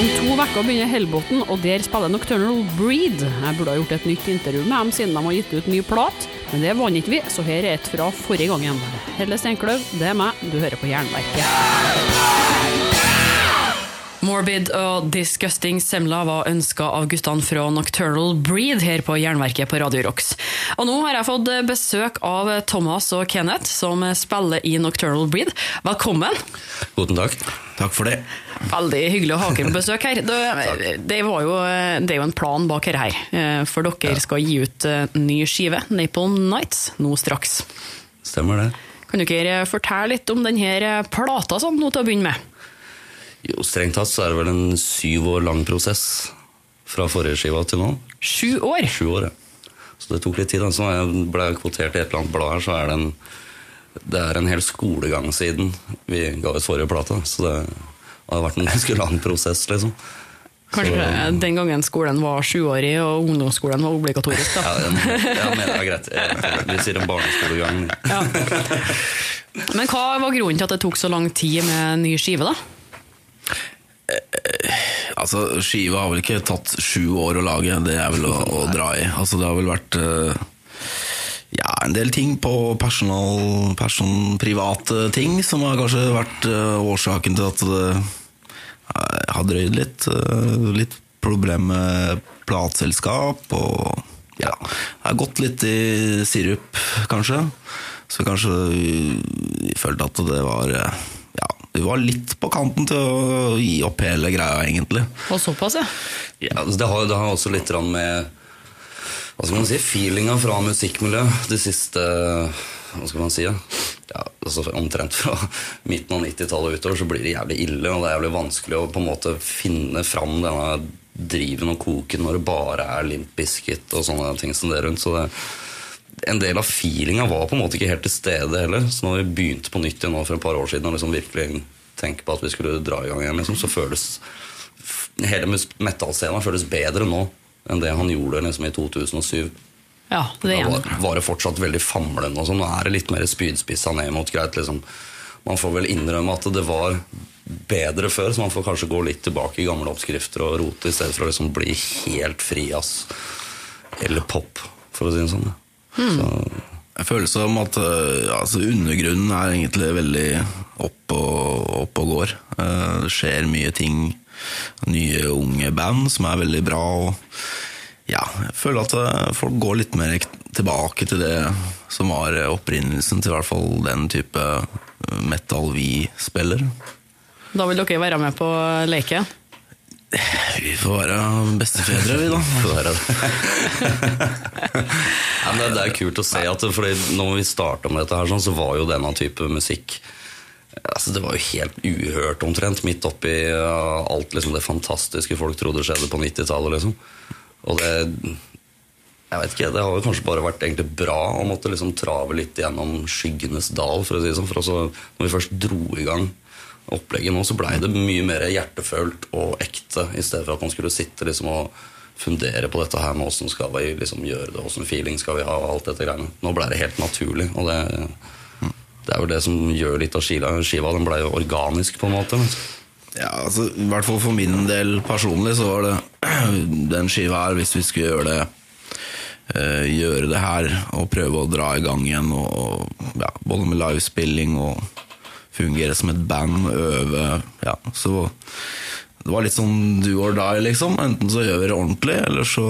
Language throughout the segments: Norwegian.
Om to uker begynner Hellbotn, og der spiller Nocturnal Breed. Jeg burde ha gjort et nytt intervju med dem siden de har gitt ut ny plat, men det vant ikke vi, så her er et fra forrige gangen. Helle Steinkløv, det er meg, du hører på Jernverket. Morbid og Disgusting Semla var ønska av guttene fra Nocturnal Breed her på Jernverket på Radio Rocks. Og nå har jeg fått besøk av Thomas og Kenneth, som spiller i Nocturnal Breed. Velkommen! Guten takk. Takk for det. Veldig hyggelig å ha dere på besøk her. Det, det, var jo, det er jo en plan bak her, her. for dere skal gi ut ny skive, Napalm Nights, nå straks. Stemmer det. Kan dere fortelle litt om denne plata sånn, nå til å begynne med? Jo, Strengt tatt så er det vel en syv år lang prosess fra forrige skiva til nå. Sju år? Sju år, ja. Så det tok litt tid. Så når jeg ble kvotert i et eller annet blad her, så er det en, det er en hel skolegang siden vi ga ut forrige plate. Så det har vært en ganske lang prosess, liksom. Kanskje så, den gangen skolen var sjuårig og ungdomsskolen var obligatorisk? da? Ja, men det er greit. Vi sier en barneskolegang. Ja. Men hva var grunnen til at det tok så lang tid med ny skive, da? Altså, Skiva har vel ikke tatt sju år å lage, det er vel å, å dra i. Altså, det har vel vært uh, ja, en del ting på personal, person, private ting som har kanskje vært årsaken til at det har drøyd litt. litt problem med plateselskap og ja, det har gått litt i sirup, kanskje. Så kanskje vi følte at det var vi var litt på kanten til å gi opp hele greia, egentlig. Og såpass, ja? ja altså, det, har, det har også litt med hva skal man si, feelinga fra musikkmiljøet de siste hva skal man si, ja, altså Omtrent fra midten av 90-tallet utover så blir det jævlig ille, og det er jævlig vanskelig å på en måte finne fram denne driven og koken når det bare er Limp Biscuit og sånne ting som det rundt. så det en del av feelinga var på en måte ikke helt til stede heller. Så når vi begynte på nytt igjen nå for et par år siden og liksom virkelig tenke på at vi skulle dra i gang igjen, liksom, så føles hele metallscenen føles bedre nå enn det han gjorde liksom, i 2007. Ja, det er var, var, det fortsatt veldig famlende. og sånn. Nå er det litt mer spydspissa ned mot greit. Liksom. Man får vel innrømme at det var bedre før, så man får kanskje gå litt tilbake i gamle oppskrifter og rote i stedet for å liksom bli helt fri ass. Eller pop, for å si det sånn. Mm. Jeg føler som at eh, altså, undergrunnen er egentlig veldig opp og, opp og går. Eh, det skjer mye ting. Nye unge band som er veldig bra. Og ja, jeg føler at eh, folk går litt mer tilbake til det som var opprinnelsen til i hvert fall den type metal vi spiller. Da vil dere være med på leken? Vi får være bestefedre, vi, da. ja, det, det, er kult å se at fordi når vi starta med dette, her, sånn, så var jo denne type musikk altså, Det var jo helt uhørt, omtrent, midt oppi uh, alt liksom, det fantastiske folk trodde skjedde på 90-tallet. Liksom. Og det jeg vet ikke, Det har jo kanskje bare vært egentlig bra å måtte liksom trave litt gjennom skyggenes dal. For å si det sånn, for også, Når vi først dro i gang opplegget nå, så blei det mye mer hjertefølt og ekte, i stedet for at man skulle sitte liksom og fundere på dette her med åssen skal vi liksom gjøre det, åssen feeling skal vi ha, og alt dette greiene. Nå blei det helt naturlig, og det, det, er jo det som gjør litt av skiva. Skiva den blei jo organisk, på en måte. Ja, altså, I hvert fall for min del personlig så var det den skiva her, hvis vi skulle gjøre det uh, gjøre det her og prøve å dra i gang igjen, og, ja, både med livespilling og fungere som et band, øve ja, Så det var litt sånn do or die, liksom. Enten så gjør vi det ordentlig, eller så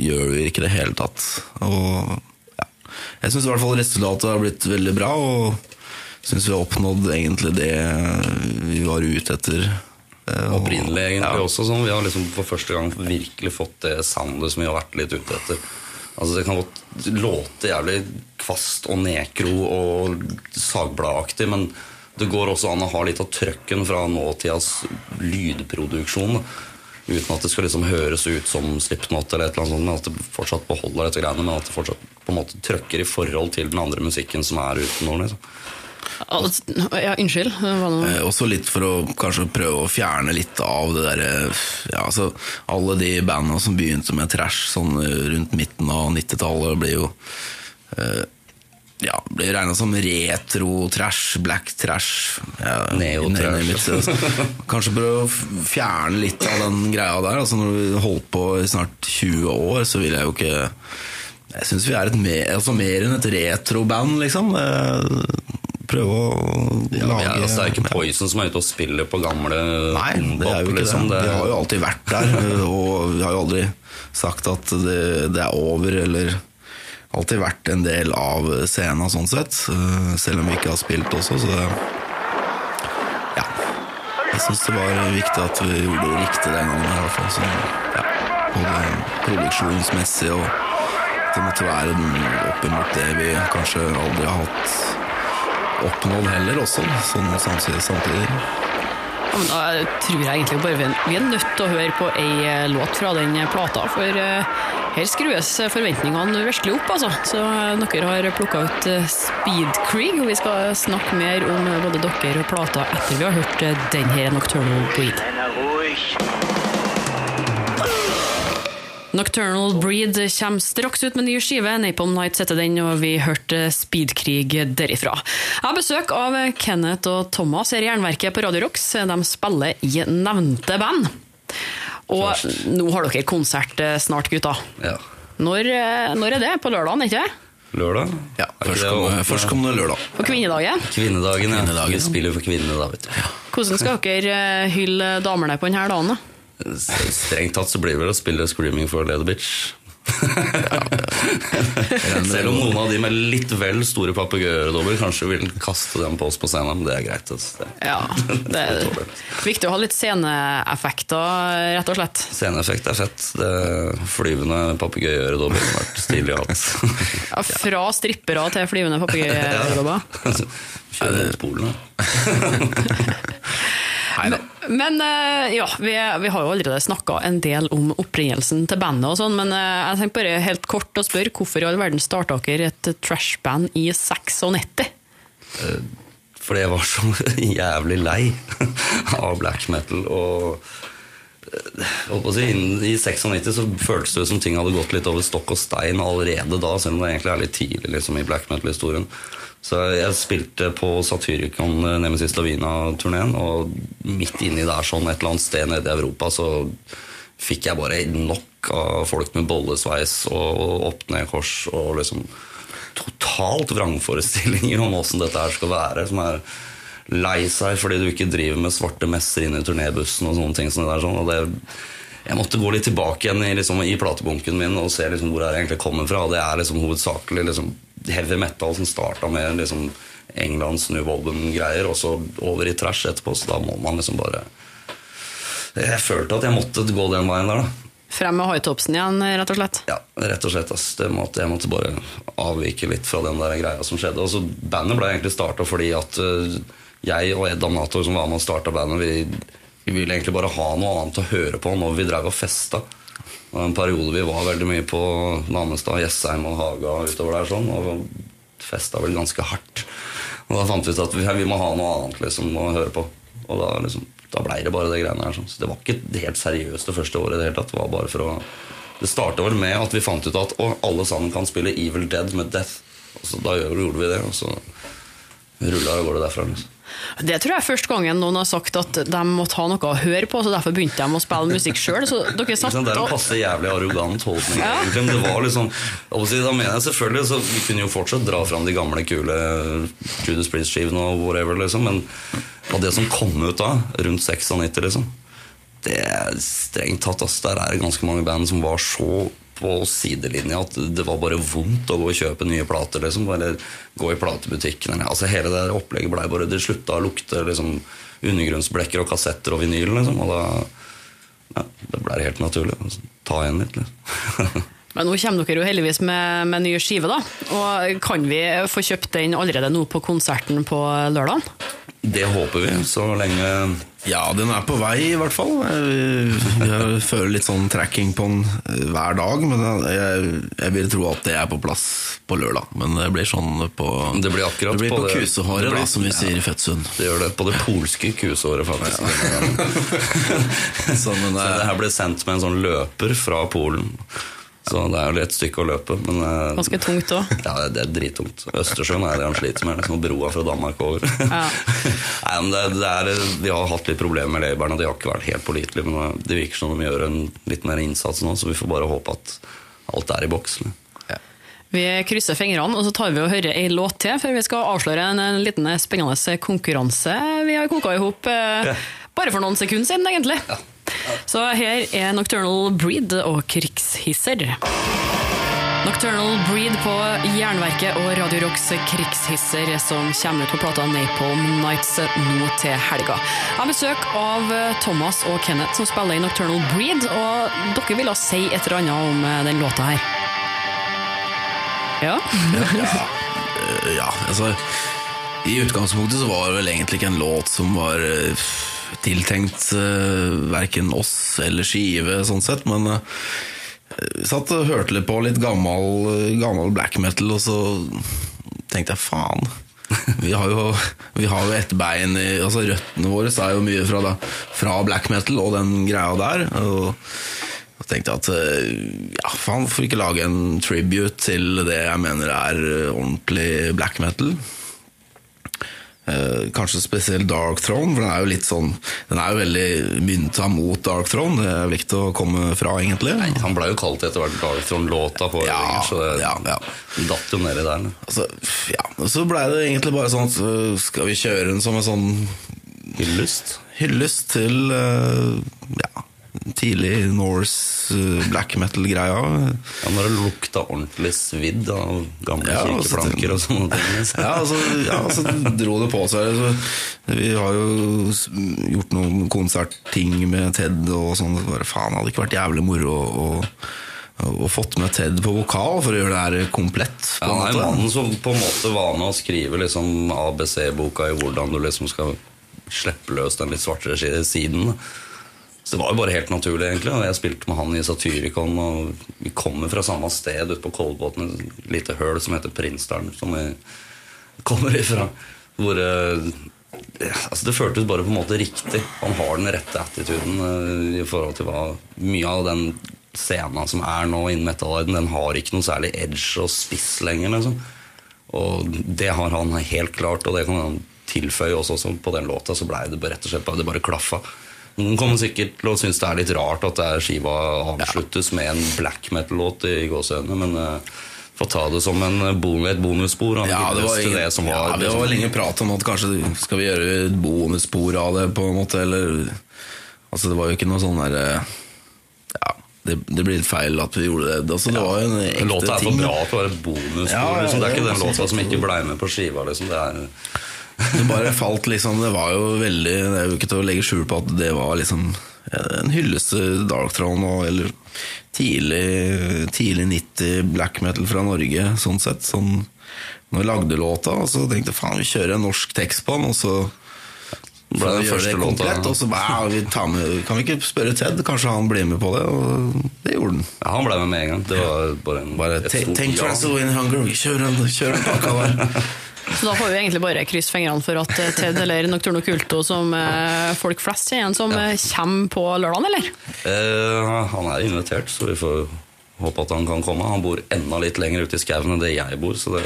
gjør vi ikke det hele tatt. Og ja. Jeg syns i hvert fall resultatet har blitt veldig bra, og syns vi har oppnådd egentlig det vi var ute etter. Eh, Opprinnelig egentlig ja. også sånn. Vi har liksom for første gang virkelig fått det soundet som vi har vært litt ute etter. Altså Det kan godt låte jævlig kvast og nekro og sagbladaktig, men det går også an å ha litt av trøkken fra nåtidas lydproduksjon. Uten at det skal liksom høres ut som Slipknot, eller et eller annet sånt, men at det fortsatt beholder dette greiene, men at det fortsatt på en måte trøkker i forhold til den andre musikken som er utenom. Liksom. Ja, unnskyld. Eh, også litt for å kanskje prøve å fjerne litt av det derre ja, altså, Alle de bandene som begynte med trash sånn rundt midten av 90-tallet, blir jo eh, ja, blir regna som retro-trash, black trash. Ja, Neo-trash. Altså, Kanskje prøve å fjerne litt av den greia der. Altså Når vi holdt på i snart 20 år, så vil jeg jo ikke Jeg syns vi er et mer, altså mer enn et retroband, liksom. Eh, Prøve å Ja, lage ja, altså, det er ikke Poison som er ute og spiller på gamle Nei, det er jo ikke liksom. det. De har jo alltid vært der, og vi har jo aldri sagt at det, det er over, eller alltid vært en del av scenen sånn sett, eh, selv om vi ikke har spilt også, så det Ja. Jeg syns det var viktig at vi gjorde det riktig den gangen, i hvert fall. Så, ja. Både produksjonsmessig og det måtte være opp mot det vi kanskje aldri har hatt oppnådd heller også, sånn samtidig. samtidig. Ja, men da tror jeg egentlig bare vi er, nødt til å høre på ei eh, låt fra den plata, for eh, her skrues forventningene virkelig opp, altså. Så eh, dere har plukka ut Speed Creek, og vi skal snakke mer om både dere og plata etter vi har hørt den her Nocturnal Breed. Nocturnal Breed kommer straks ut med ny skive. Napalm Night setter den, og vi hørte Speedkrig derifra. Jeg har besøk av Kenneth og Thomas her i Jernverket på Radio Rocks. De spiller i nevnte band. Og nå har dere konsert eh, snart, gutta. Ja. Når, eh, når er det? På lørdagen, ikke det? Lørdag? Ja, Førstkommende først først lørdag. På kvinnedagen. Kvinnedagen, ja. Kvinnedagen. Vi spiller for kvinnene da, vet du. Hvordan skal dere eh, hylle damene på denne dagen? da? Strengt tatt så blir det vel å spille 'Screaming for a Lady Bitch'. Selv om noen av de med litt vel store papegøyeøredobber kanskje vil kaste dem på oss på scenen, men det er greit. Altså. Det- Ja, det er viktig å ha litt sceneeffekter, rett og slett. Sceneeffekt er fett. Det flyvende papegøyeøredobber har vært stilig å ha. Ja, fra strippere til flyvende papegøyeøredobber. Kjører mot Polen. Neida. Men eh, ja, vi, vi har jo allerede snakka en del om opprinnelsen til bandet, og sånn, men eh, jeg tenkte bare helt kort å spørre hvorfor i all verden starta dere et trashband i 96? Fordi jeg var så jævlig lei av black metal. Og eh, I 96 så føltes det som ting hadde gått litt over stokk og stein allerede da, selv om det egentlig er litt tidlig liksom, i black metal-historien. Så jeg spilte på Satyricon eh, Nemesis Lavina-turneen, og midt inni der, sånn et eller annet sted nede i Europa, så fikk jeg bare nok av folk med bollesveis og opp-ned-kors og liksom totalt vrangforestillinger om åssen dette her skal være. Som er lei seg fordi du ikke driver med svarte messer inn i turnébussen og sånne ting. Sånn der, sånn. og det, jeg måtte gå litt tilbake igjen i, liksom, i platebunken min og se liksom, hvor jeg egentlig kommer fra. Det er liksom hovedsakelig liksom, heavy metal som starta med liksom, Englands New Volden-greier, og så over i trash etterpå. Så da må man liksom bare Jeg følte at jeg måtte gå den veien der, da. Frem med hoitopsen igjen, rett og slett. Ja, rett og slett. Altså, Det måtte, jeg måtte bare avvike litt fra den der greia som skjedde. Og så Bandet ble egentlig starta fordi at uh, jeg og Ed Amnator, som var med og starta bandet, vi, vi ville egentlig bare ha noe annet å høre på når vi drev og festa. Det var en periode vi var veldig mye på Namestad, Jessheim og Haga utover der sånn, og festa vel ganske hardt. Og da fant vi ut at vi, vi må ha noe annet liksom, å høre på. Og da, liksom, da blei det bare det greiene her. Sånn. Så det var ikke helt seriøst det første året. Det hele tatt. Var bare for å det starta vel med at vi fant ut at å, alle sammen kan spille Evil Dead med Death. Og så Da gjorde vi det, og så rulla det av gårde derfra. Liksom. Det tror jeg er første gangen noen har sagt at de måtte ha noe å høre på, så derfor begynte de å spille musikk sjøl. Liksom, det er en passe jævlig arrogant holdning. Ja. egentlig, men Det var liksom Da mener jeg selvfølgelig så Vi kunne jo fortsatt dra fram de gamle, kule Judas Priest-skivene og whatever, liksom, men av det som kom ut da, rundt 96, liksom Det er strengt tatt altså, Der er det ganske mange band som var så på sidelinja at det var bare vondt å gå og kjøpe nye plater. liksom, Eller gå i platebutikken. Eller, altså Hele det opplegget ble bare Det slutta å lukte liksom undergrunnsblekker og kassetter og vinyl. liksom, og da ja, det ble helt naturlig. Altså, ta igjen litt. Liksom. Men nå kommer dere jo heldigvis med, med ny skive, da. Og kan vi få kjøpt den allerede nå på konserten på lørdag? Det håper vi, så lenge Ja, den er på vei, i hvert fall. Jeg, jeg føler litt sånn tracking på den eh, hver dag. Men jeg, jeg vil tro at det er på plass på lørdag. Men det blir sånn på Det blir akkurat det blir på på, det- kusehåret, det blir- da, som vi sier i Fettsund. Det gjør det på det polske kusehåret, faktisk. Så, men, Så eh, det her ble sendt med en sånn løper fra Polen. Så det er jo et stykke å løpe. Men eh, Ganske tungt òg. ja, det er drittungt. Østersjøen er det han sliter med. Liksom broa fra Danmark over. Ja. Nei, men det, det er, Vi har hatt litt problemer med Labourene. De har ikke vært helt pålitelige. Men det virker som de gjør en litt mer innsats nå, så vi får bare håpe at alt er i boks. Vi krysser fingrene, og så tar vi og hører ei låt til før vi skal avsløre en, en liten spennende konkurranse vi har koka i hop eh, bare for noen sekunder siden, egentlig. Så her er Nocturnal Breed og Krigshisser. Nocturnal Breed på Jernverket og Radio Rocks krigshisser som kommer ut på plata Napalm Nights nå til helga. Jeg har besøk av Thomas og Kenneth som spiller i Nocturnal Breed, og dere ville si et eller annet om eh, den låta her. Ja? ja, Ja, altså I utgangspunktet så var det vel egentlig ikke en låt som var eh, tiltenkt uh, verken oss eller skive, sånn sett, men uh, satt og hørte litt på litt gammel, gammel black metal, og så tenkte jeg faen. Vi har jo, vi har jo et bein i altså Røttene våre er jo mye fra, da, fra black metal og den greia der. Og så tenkte at eh, ja, faen, hvorfor ikke lage en tribute til det jeg mener er eh, ordentlig black metal? Eh, kanskje spesielt Dark Throne, for den er jo litt sånn Den er jo veldig mynta mot Dark Throne. Det er viktig å komme fra, egentlig. Nei, Han ble jo kalt etter hvert Darkthrone-låta på Ja, øvinger, så det ja, ja. datt jo nedi der. Altså, ja, Så blei det egentlig bare sånn at øh, Skal vi kjøre den som en sånn Hyllest. hyllest til øh, ja, tidlig Norse øh, black metal-greia? Ja, når det lukta ordentlig svidd av gamle Ja, altså, kirkeplanker og sånne ting. liksom. Ja, altså, ja, så dro det på seg. Så, vi har jo gjort noen konsertting med Ted og sånn. Så bare, faen, hadde ikke vært jævlig moro å, å fått med Ted på vokal for å gjøre det her komplett? på Ja, er mannen som på en måte var med å skrive liksom ABC-boka i hvordan du liksom skal slippe løs den litt svartere si- siden. Så det var jo bare helt naturlig, egentlig. og Jeg spilte med han i Satyricon, og vi kommer fra samme sted ute på Kolbotn, et lite høl som heter Prinsdalen, som vi kommer ifra. Hvor eh, altså Det føltes bare på en måte riktig. Han har den rette attituden eh, i forhold til hva mye av den scenen som er nå innen metal den har ikke noe særlig edge og spiss lenger. Liksom. Og det har han helt klart, og det kan han tilføye også, på den låta. Så blei det rett og slett bare, det bare klaffa. Noen kommer sikkert til å synes det er litt rart at det er skiva avsluttes med en black metal-låt i gåseøynene, men uh, få ta det som en bon et bonusspor. Ja, det var, ingen, det som ja, var, det liksom- var lenge prat om at kanskje skal vi gjøre et bonusspor av det, på en måte, eller Altså, det var jo ikke noe sånn derre Ja, det, det blir litt feil at vi gjorde det. Altså, det var jo en ekte Låta er for bra til å være et bonusspor. Ja, ja, liksom. Det er ikke den låta som ikke blei med på skiva. Liksom. Det er Det bare falt liksom Det var jo veldig Det er jo ikke til å legge skjul på at det var liksom en hyllest til Dark Throne og, eller tidlig, tidlig 90 black metal fra Norge, sånn sett. Sånn, når jeg lagde låta, og så tenkte jeg faen, vi kjører en norsk tekst på den, og så ble for gjøre første låta. Og så ja, vi med, kan vi ikke spørre Ted? Kanskje han blir med på det? Og det gjorde han. Ja, han ble med med en gang. Det var bare en Bare tenk stort tenk ja. in Hunger, vi kjører en, kjører en pakka der. Så da får vi egentlig bare krysse fingrene for at eh, Ted eller Nocturno Culto, som eh, folk flest kjenner igjen, som ja. kommer på lørdagen, eller? Eh, han er invitert, så vi får håpe at han kan komme. Han bor enda litt lenger ute i skauen enn det jeg bor. Så det,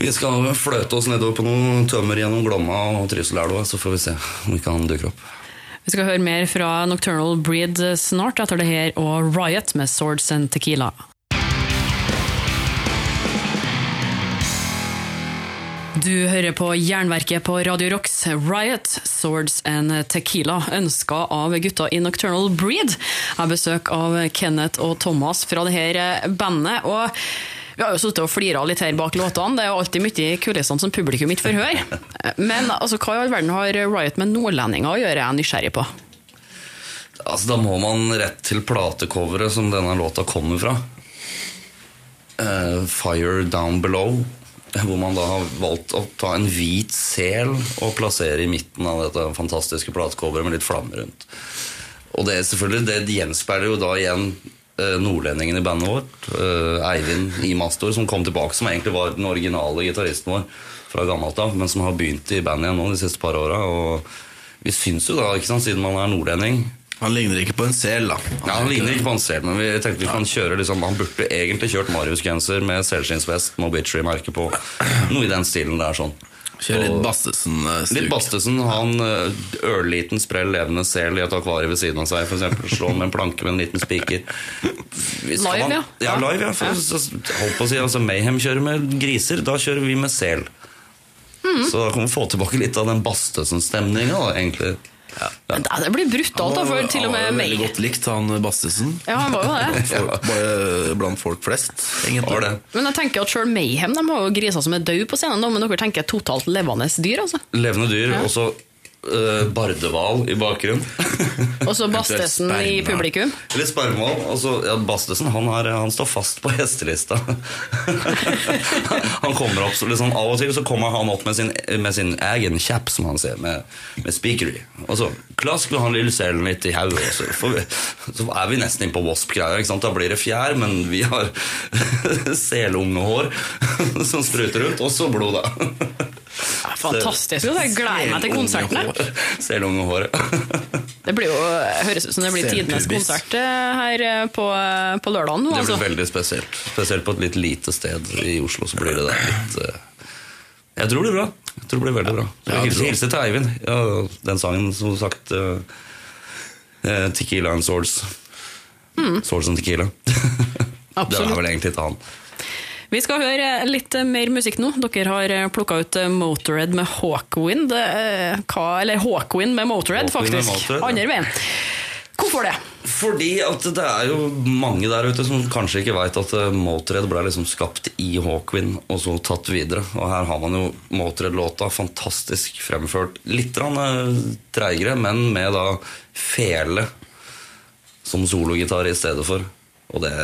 vi skal fløte oss nedover på noen tømmer gjennom Glomma og Trysilelva, så får vi se om ikke han dukker opp. Vi skal høre mer fra Nocturnal Breed snart etter det her, og Riot med Swords and Tequila. Du hører på Jernverket på Radio Rocks, Riot, Swords and Tequila, ønska av gutta i Nocturnal Breed. Jeg har besøk av Kenneth og Thomas fra det her bandet. og vi har jo sittet og flira litt her bak låtene. Det er jo alltid mye i kulissene som publikum ikke får høre. Men altså, hva i all verden har Riot med nordlendinger å gjøre, jeg er nysgjerrig på. Altså, da må man rett til platecoveret som denne låta kommer fra. Uh, Fire Down Below. Hvor man da har valgt å ta en hvit sel og plassere i midten av dette fantastiske platecoveret med litt flammer rundt. Og det, selvfølgelig, det gjenspeiler jo da igjen eh, nordlendingen i bandet vårt. eh, Eivind i Mastor, som kom tilbake, som egentlig var den originale gitaristen vår fra gammelt av, men som har begynt i bandet igjen nå de siste par åra. Vi syns jo da, ikke sant, siden man er nordlending, Han ligner ikke på en sel, da. Ja, Han ligner ikke på en sel, men vi tenkte vi kan kjøre liksom, Han burde egentlig kjørt Marius-genser med selskinnsvest med Obituary-merke på. Noe i den stilen der. sånn Kjør litt Bastesen-stuk. Litt Bastesen, han eh, ørliten, sprell, levende sel i et akvarium ved siden av seg. For eksempel, slå med en planke med en liten spiker. Live, man, ja. Ja, live, ja. For, så, holdt på å si, altså, Mayhem kjører med griser, da kjører vi med sel. Mm. Så da kan vi få tilbake litt av den Bastesen-stemninga, egentlig. Men det, det blir brutalt, da, for til og med Han var meg. veldig godt likt, han Bastesen. Ja, han var jo det. Folk, bare blant folk flest, egentlig. Det. Men jeg tenker at selv Mayhem de har jo griser som er døde på scenen, men dere tenker totalt levende dyr, altså. Levende dyr, og så uh, bardehval i bakgrunnen. Og så Bastesen i publikum. Eller spermehval. Altså, ja, Bastesen han, er, han står fast på hestelista. han kommer opp, så liksom, Av og til så kommer han opp med sin, med sin egen kjapp, som han ser, med, med speaker i. Og så klasker han lille selen litt i hodet, og så, så er vi nesten inne på Wasp-greia. Da blir det fjær, men vi har selungehår som spruter ut, og så blod, da. Fantastisk. Jeg gleder meg til konserten. Jeg. Selungehåret. Det blir jo, høres ut som det blir tidenes konsert eh, her eh, på, på lørdagen nå. Det Altså. blir veldig spesielt. Spesielt på et litt lite sted i Oslo. Så blir det der litt eh, Jeg tror det blir bra. Jeg tror det blir veldig bra. Så jeg hilser, hilser hilse til Eivind. Ja, den sangen, som sagt uh, Tequila and Swords. Swords and Tequila. det Mm. Er vel egentlig til han. Vi skal høre litt eh, mer musikk nå. Dere har plukka ut Motored Motorhead med Hawkwind. eh, Hva, eller Hawkwind med Motorhead, Hawkwind med faktisk. Motorhead. Andre veien. Hvorfor det? Fordi at det er jo mange der ute som kanskje ikke veit at Motored Motorhead ble liksom skapt i Hawkwind og så tatt videre. Og her har man jo Motorhead-låta fantastisk fremført. Litt eh, treigere, men med da fele som sologitar i stedet for. Og det,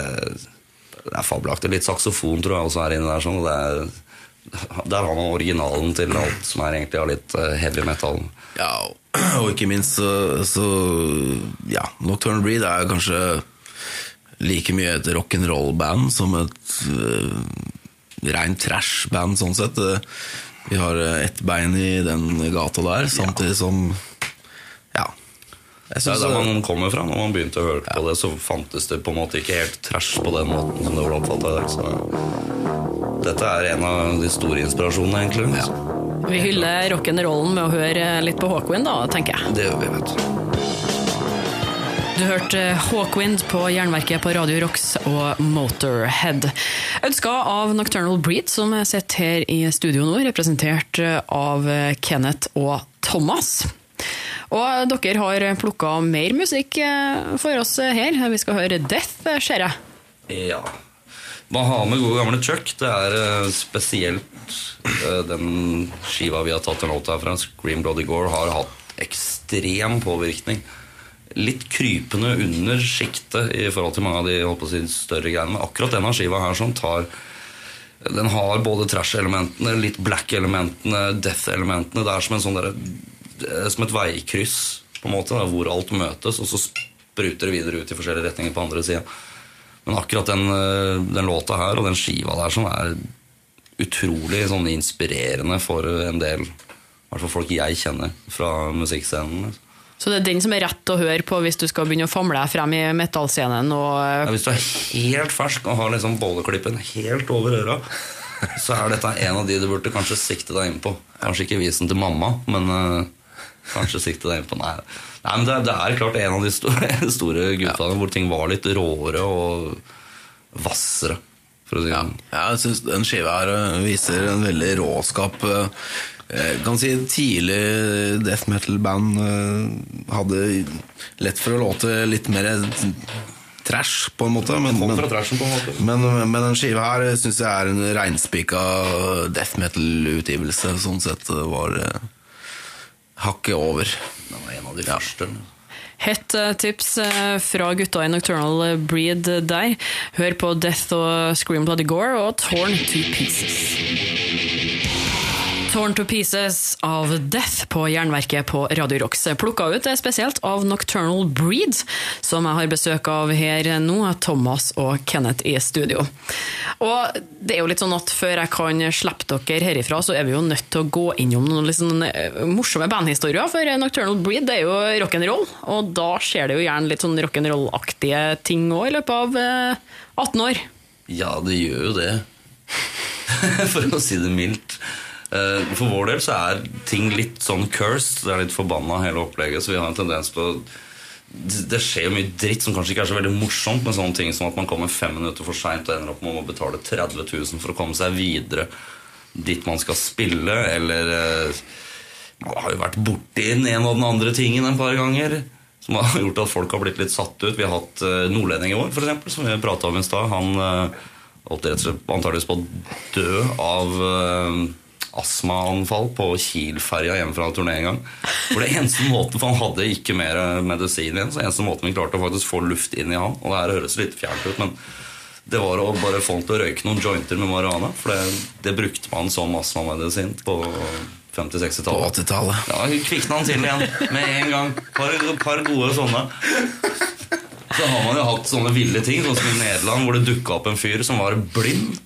det er fabelaktig. Litt saksofon tror jeg også er inni der. Sånn, det er, der har man originalen til alt som er egentlig av litt eh, heavy metal. Ja, og- ikke minst så, så Ja, Nocturnal Breed er kanskje like mye et rock'n'roll-band som et uh, rein trash-band, sånn sett. Eh, Vi har eh, ett bein i den gata der, samtidig som Ja. Det er der eh, man kommer fra. Når man begynte å høre på det, så fantes det på en måte ikke helt trash på den måten som det ble oppfattet i dag. Så dette er en av de store inspirasjonene, egentlig. Vi hyller rock'n'rollen med å høre litt på Hawkwind, da, tenker jeg. Det gjør vi, vet du. Du hørte Hawkwind på Jernverket på Radio Rocks og Motorhead. Ønska av Nocturnal Breed, som sitter her i studio nå, representert av Kenneth og Thomas. Og dere har plukka mer musikk eh, for oss her. Vi skal høre Death, ser jeg. Ja. Man har med gode gamle Chuck. Det er eh, spesielt eh, den skiva vi har tatt en låt her fra, Scream Bloody Gore, har hatt ekstrem påvirkning. Litt krypende under sjiktet i forhold til mange av de si, større greiene. Men akkurat denne skiva her som tar Den har både trash-elementene, litt black-elementene, death-elementene. Det er som en sånn derre er Som et veikryss, på en måte, da, hvor alt møtes, og så spruter det videre ut i forskjellige retninger på andre sida. Men akkurat den, eh, den låta her og den skiva der som er utrolig sånn inspirerende for en del i hvert fall folk jeg kjenner fra musikkscenen. liksom. Så det er den som er rett å høre på hvis du skal begynne å famle deg frem i metallscenen og Ja, hvis du er helt fersk og har liksom bolleklippen helt over øra, så er dette en av de du burde kanskje sikte deg inn på. Kanskje ikke vise den til mamma, men eh, kanskje sikte deg inn på Nei, Nei men det, det er klart en av de store, store gutta hvor ting var litt råere og hvassere. Si sånn. Ja, jeg synes den skiva her øh, viser en veldig råskap. øh, Jeg kan si tidlig death metal-band øh, hadde lett for å låte litt mer trash, på en måte. Men, men, men, men den skiva her syns jeg er en reinspika death metal-utgivelse. Sånn sett var øh, hakket over. Det var en av de første. Hett eh, tips eh, fra gutta i Nocturnal Breed der. Hør på Death og Scream Bloody Gore og Torn to Pieces. Torn to Pieces av Death på Jernverket på Radio Rocks. Plukka ut er spesielt av Nocturnal Breed, som jeg har besøk av her nå, Thomas og Kenneth i studio. Og det er jo litt sånn at før jeg kan slippe dere herifra, så er vi jo nødt til å gå innom noen eh, morsomme bandhistorier, for Nocturnal Breed det er jo rock'n'roll, og da skjer det jo gjerne litt sånn rock'n'roll-aktige ting òg i løpet av eh, 18 år. Ja, det gjør jo det. For å si det mildt. Eh, For vår del så er ting litt sånn cursed. Det er litt forbanna hele opplegget. Så vi har en tendens til å Det skjer jo mye dritt som kanskje ikke er så veldig morsomt, med sånne ting som at man kommer fem minutter for seint og ender opp med å betale 30 000 for å komme seg videre dit man skal spille, eller eh, Man har jo vært borti den ene og den andre tingen en par ganger. Som har gjort at folk har blitt litt satt ut. Vi har hatt uh, nordlending i år, eksempel, som vi prata om i stad. Han holdt rett og slett antakeligvis på å dø av eh, astmaanfall på Kiel-ferja hjemme fra turné en gang. For det eneste måten, for Han hadde ikke mer medisin igjen, så eneste måten vi klarte å faktisk få luft inn i han Og det her høres litt fjernt ut, men det var å bare få han til å røyke noen jointer med marihuana. For det, det brukte man som astmamedisin på 50-60-tallet. På 80-tallet. Ja, kvikna han til igjen med en gang. Par, par gode sånne. Så har man jo hatt sånne ville ting, sånn som i Nederland, hvor det dukka opp en fyr som var blind.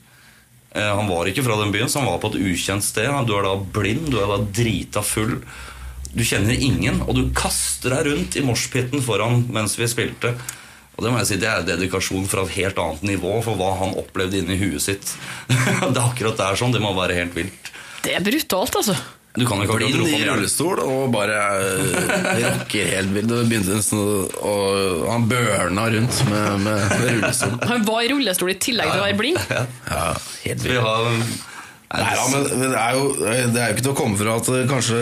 Eh, Han var ikke fra den byen, så han var på et ukjent sted. Du er da blind, du er da drita full. Du kjenner ingen, og du kaster deg rundt i moshpiten foran mens vi spilte. Og Det må jeg si, det er dedikasjon fra et helt annet nivå for hva han opplevde inni huet sitt. det er akkurat det er sånn. Det må være helt vilt. Det er brutalt, altså. Du kan ikke bli Blind i rullestol og bare eh, rocker helt vilt. Han børna rundt med, med, med rullestol. Han var i rullestol i tillegg til å være blind. Ja, helt vilt. Nei ja, men, det, er jo, det er jo ikke til å komme fra at kanskje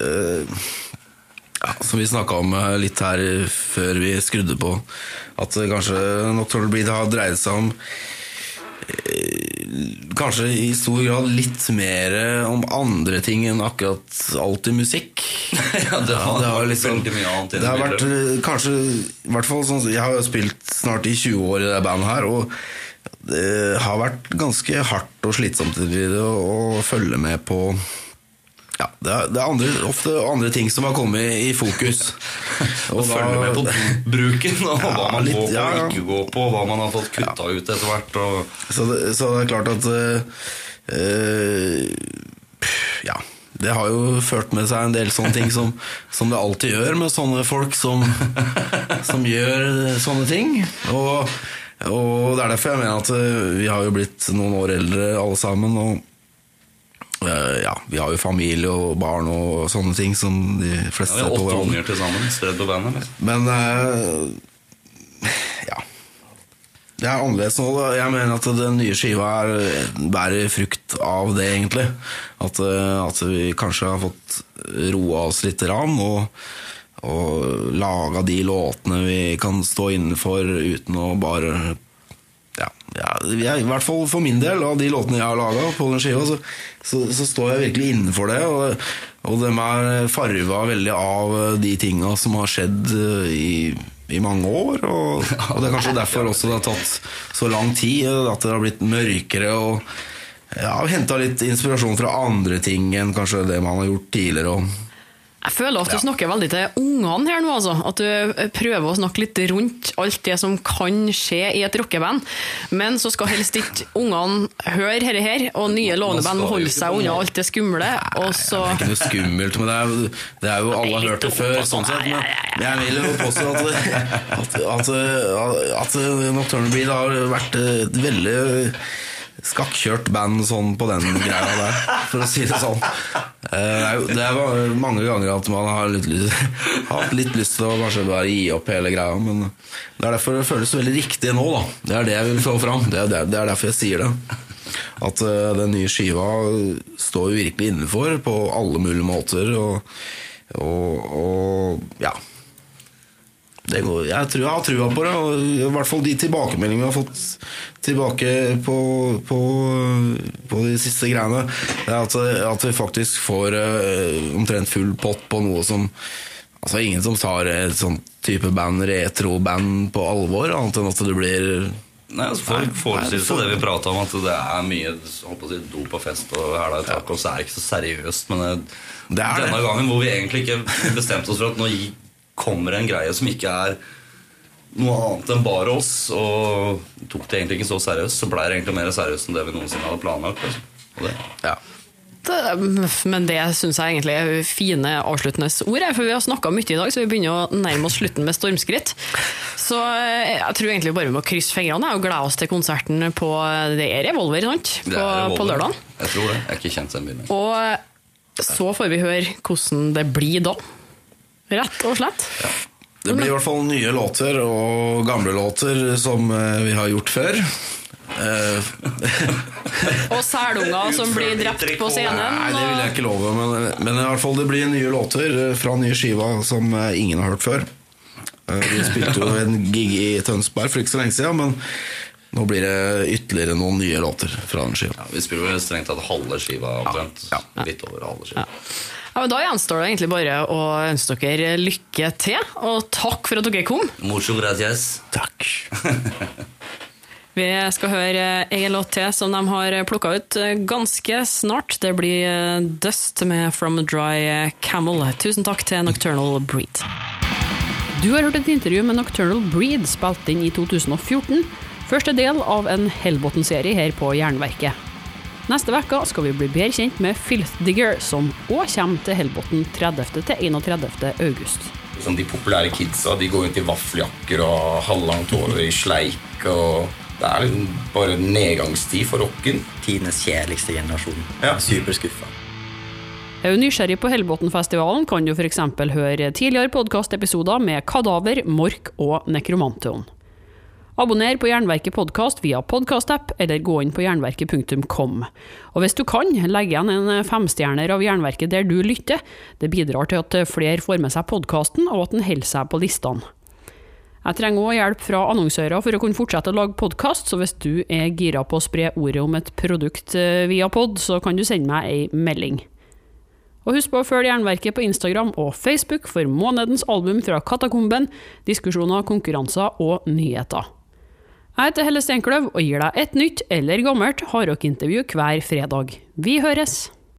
eh, ja, Som vi snakka om eh, litt her før vi skrudde på, at det kanskje Nocturnal Breed har dreid seg om eh, Kanskje i stor grad litt mer om andre ting enn akkurat alltid musikk. Ja, det har vært veldig mye annet Det har vært eh, kanskje i hvert fall sånn Jeg har jo spilt snart i 20 år i det bandet her, og det har vært ganske hardt og slitsomt å følge med på ja, det er, det er andre, ofte andre ting som har kommet i, fokus. Og følge med på bruken og Ja, hva man litt, går på ja, ja. og ikke går på, hva man har fått kutta ut etter hvert. Og... Så det, så det er klart at eh, Ja. Det har jo ført med seg en del sånne ting som, som det alltid gjør med sånne folk som, som gjør sånne ting. Og, og det er derfor jeg mener at eh, vi har jo blitt noen år eldre alle sammen. Og ja, vi har jo familie og barn og sånne ting som de Ja, fleste vi har åtte unger til sammen spredd på bandet. eller? Men uh, ja. Det er annerledes nå. da. Jeg mener at den nye skiva er, bærer frukt av det, egentlig. At, eh, at vi kanskje har fått roa oss litt rann, og, og laga de låtene vi kan stå innenfor uten å bare ja, ja, I hvert fall for min del, av de låtene jeg har laga på den skiva, så, så, så står jeg virkelig innenfor det. Og, og de er farva veldig av de tinga som har skjedd eh, i, i mange år. Og, og det er kanskje derfor også det har tatt så lang tid, at det har blitt mørkere. Og ja, henta litt inspirasjon fra andre ting enn kanskje det man har gjort tidligere. Og, Jeg føler at du snakker veldig til ungene her nå, altså. At du prøver å snakke litt rundt alt det som kan skje i et rockeband. Men så skal helst ikke ungene høre dette her, og nye lovende band må holde seg unna alt det skumle. Og så Det er ikke noe skummelt, men det er, det er jo alle har hørt det før. sånn sett Men jeg vil jo påstå at, at, at, at Nocturnal Breed har vært veldig skakkjørt band sånn på den greia der, for å si det sånn. Eh, Det er, mange ganger at man har litt, lyst- hatt litt lyst til å kanskje bare gi opp hele greia, men det er derfor det føles veldig riktig nå, da. Det er det jeg vil få fram. Det er, er- er derfor jeg sier det. At eh, den nye skiva står jo virkelig innenfor på alle mulige måter, og, og, og ja. Det går, jeg, tror, jeg har trua på det, og i hvert fall de tilbakemeldingene vi har fått tilbake på, på, på de siste greiene, det er at, at vi faktisk får uh, omtrent full pott på noe som Altså ingen som tar et sånt type band, retro-band, på alvor, annet enn at det blir Nei, altså folk forestiller forestille seg det vi prata om, at det er mye å si, dop og fest og hæla i taket, og så er det ikke så seriøst. Men det, Det er det. denne gangen hvor vi egentlig ikke bestemte oss for at nå gi- kommer en greie som ikke er noe annet enn bare oss, og tok det egentlig ikke så seriøst, så ble det egentlig mer seriøst enn det vi noensinne hadde planlagt. Og det, Ja. Men det syns jeg egentlig er fine avsluttende ord. For vi har snakka mye i dag, så vi begynner å nærme oss slutten med stormskritt. Så eh, jeg tror egentlig bare vi må krysse fingrene og glede oss til konserten på Det er Revolver, sant? På, på Volvo. lørdag. Jeg tror det. Jeg er ikke kjent den byen. Og så får vi høre hvordan det blir da. Rett og slett. Det blir i hvert fall nye låter og gamle låter som eh, vi har gjort før. Eh, Og selunger som blir drept på scenen. Nei, det vil jeg ikke love, men, men i hvert fall det blir nye låter eh, fra nye skiva som ingen har hørt før. Vi spilte jo en gig i Tønsberg for ikke så lenge siden, men nå blir det ytterligere noen nye låter fra den skiva. Ja, vi spiller jo strengt tatt halve skiva omtrent. Ja, Litt over halve skiva. Ja, men Da gjenstår det egentlig bare å ønske dere lykke til, og takk for at dere kom. Mucho gracias. Takk. Vi skal høre en låt til som de har plukka ut ganske snart. Det blir eh, Dust med From a Dry Camel. Tusen takk til Nocturnal Breed. Du har hørt et intervju med Nocturnal Breed, spilt inn i 2014. Første del av en Hellbotn-serie her på Jernverket. Neste uke skal vi bli bedre kjent med Filth Digger, som òg kommer til Hellbotn 30. til 31. august. Sånn, de populære kidsa de går rundt i vaffeljakker og halvlangt hår i sleik. og Det er liksom bare nedgangstid for rocken. Tidenes kjedeligste generasjon. Ja. Superskuffa. Er du nysgjerrig på Hellbotn-festivalen, kan du f.eks. høre tidligere podkastepisoder med Kadaver, Mork og Nekromanteon. Abonner på Jernverket podkast via podkastapp, eller gå inn på jernverket.kom. Og hvis du kan, legg igjen en femstjerner av Jernverket der du lytter. Det bidrar til at flere får med seg podkasten, og at den holder seg på listene. Jeg trenger òg hjelp fra annonsører for å kunne fortsette å lage podkast, så hvis du er gira på å spre ordet om et produkt eh, via pod, så kan du sende meg ei melding. Og husk på å følge Jernverket på Instagram og Facebook for månedens album fra Katakomben, diskusjoner, konkurranser og nyheter. Jeg heter Helle Steinkløv og gir deg et nytt eller gammelt hardrockintervju hver fredag. Vi høres!